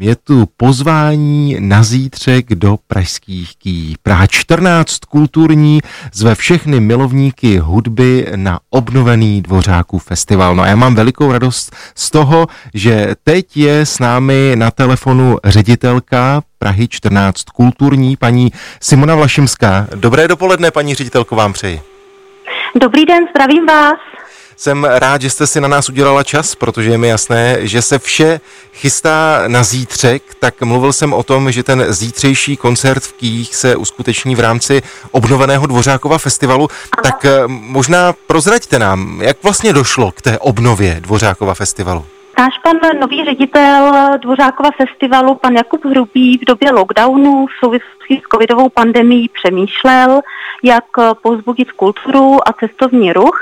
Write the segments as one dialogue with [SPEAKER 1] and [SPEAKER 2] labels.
[SPEAKER 1] Je tu pozvání na zítřek do pražských ký. Praha 14 kulturní zve všechny milovníky hudby na obnovený Dvořáků festival. No a já mám velikou radost z toho, že teď je s námi na telefonu ředitelka Prahy 14 kulturní, paní Simona Vlašimská. Dobré dopoledne, paní ředitelko, vám přeji.
[SPEAKER 2] Dobrý den, zdravím vás.
[SPEAKER 1] Jsem rád, že jste si na nás udělala čas, protože je mi jasné, že se vše chystá na zítřek, tak mluvil jsem o tom, že ten zítřejší koncert v Kých se uskuteční v rámci obnoveného Dvořákova festivalu. Aha. Tak eh, možná prozraďte nám, jak vlastně došlo k té obnově Dvořákova festivalu.
[SPEAKER 2] Náš pan nový ředitel Dvořákova festivalu, pan Jakub Hrubý, v době lockdownu v souvislosti s covidovou pandemí přemýšlel, jak pozbudit kulturu a cestovní ruch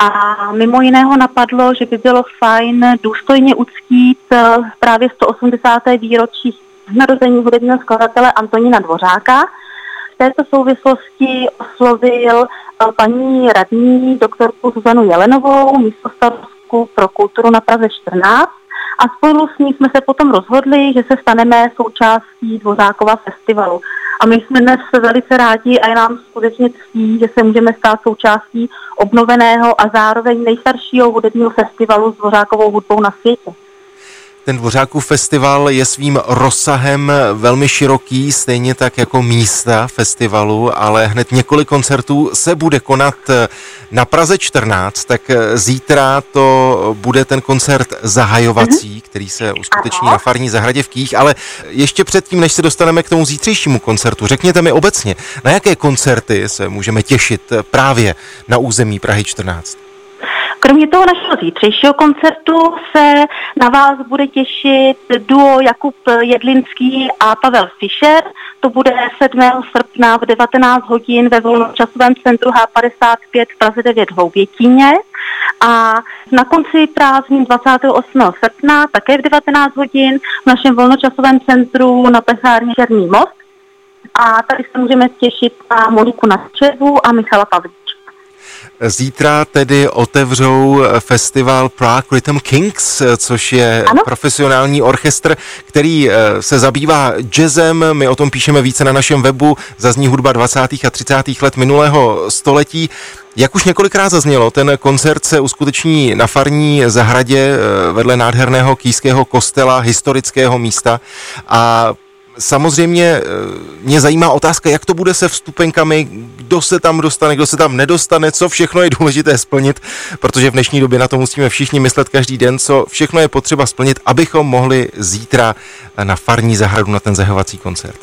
[SPEAKER 2] a mimo jiného napadlo, že by bylo fajn důstojně uctít eh, právě 180. výročí narození hudebního skladatele Antonína Dvořáka. V této souvislosti oslovil eh, paní radní doktorku Zuzanu Jelenovou, místo pro kulturu na Praze 14 a spolu s ní jsme se potom rozhodli, že se staneme součástí Dvořákova festivalu. A my jsme dnes velice rádi a je nám skutečně ctí, že se můžeme stát součástí obnoveného a zároveň nejstaršího hudebního festivalu s Dvořákovou hudbou na světě.
[SPEAKER 1] Ten Dvořákův festival je svým rozsahem velmi široký, stejně tak jako místa festivalu, ale hned několik koncertů se bude konat na Praze 14, tak zítra to bude ten koncert zahajovací, mm-hmm. který se uskuteční na Farní zahradě v Kých, ale ještě předtím, než se dostaneme k tomu zítřejšímu koncertu, řekněte mi obecně, na jaké koncerty se můžeme těšit právě na území Prahy 14?
[SPEAKER 2] Kromě toho našeho zítřejšího koncertu se na vás bude těšit duo Jakub Jedlinský a Pavel Fischer. To bude 7. srpna v 19 hodin ve volnočasovém centru H55 v Praze 9 Hloubětíně. A na konci prázdnin 28. srpna také v 19 hodin v našem volnočasovém centru na pechárně Černý most. A tady se můžeme těšit na Moniku Načevu a Michala Pavlíka.
[SPEAKER 1] Zítra tedy otevřou festival Prague Rhythm Kings, což je ano? profesionální orchestr, který eh, se zabývá jazzem. My o tom píšeme více na našem webu. Zazní hudba 20. a 30. let minulého století. Jak už několikrát zaznělo, ten koncert se uskuteční na farní zahradě eh, vedle nádherného kýského kostela, historického místa a Samozřejmě eh, mě zajímá otázka, jak to bude se vstupenkami, kdo se tam dostane, kdo se tam nedostane, co všechno je důležité splnit, protože v dnešní době na to musíme všichni myslet každý den, co všechno je potřeba splnit, abychom mohli zítra na farní zahradu na ten zahovací koncert.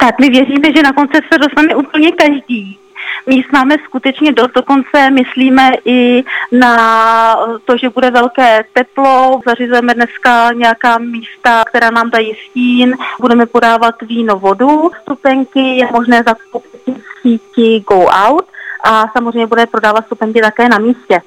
[SPEAKER 2] Tak my věříme, že na koncert se dostane úplně každý. Míst máme skutečně dost, dokonce myslíme i na to, že bude velké teplo. Zařizujeme dneska nějaká místa, která nám dají stín. Budeme podávat víno, vodu. Stupenky je možné zakoupit síti Go Out a samozřejmě bude prodávat stupenky také na místě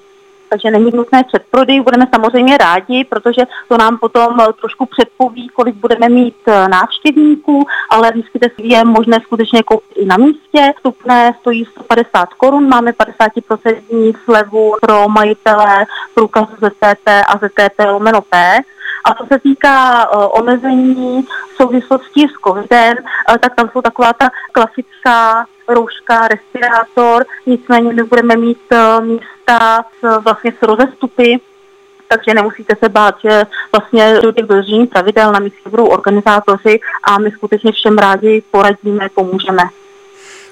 [SPEAKER 2] takže není nutné předprodej. Budeme samozřejmě rádi, protože to nám potom eh, trošku předpoví, kolik budeme mít eh, návštěvníků, ale lístky je možné skutečně koupit i na místě. Vstupné stojí 150 korun, máme 50% slevu pro majitele průkazu ZTP a ZTP lomeno P. A co se týká uh, omezení v souvislosti s covidem, tak tam jsou taková ta klasická rouška, respirátor, nicméně my budeme mít uh, místa s, vlastně s rozestupy, takže nemusíte se bát, že vlastně dojde k dodržení pravidel, na místě budou organizátoři a my skutečně všem rádi poradíme, pomůžeme.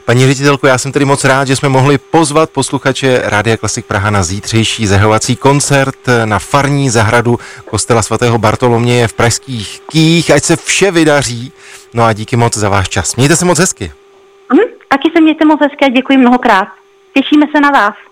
[SPEAKER 1] Paní ředitelko, já jsem tedy moc rád, že jsme mohli pozvat posluchače Rádia Klasik Praha na zítřejší zahajovací koncert na farní zahradu kostela svatého Bartoloměje v pražských Kých. Ať se vše vydaří. No a díky moc za váš čas. Mějte se moc hezky.
[SPEAKER 2] Taky se mějte moc hezky a děkuji mnohokrát. Těšíme se na vás.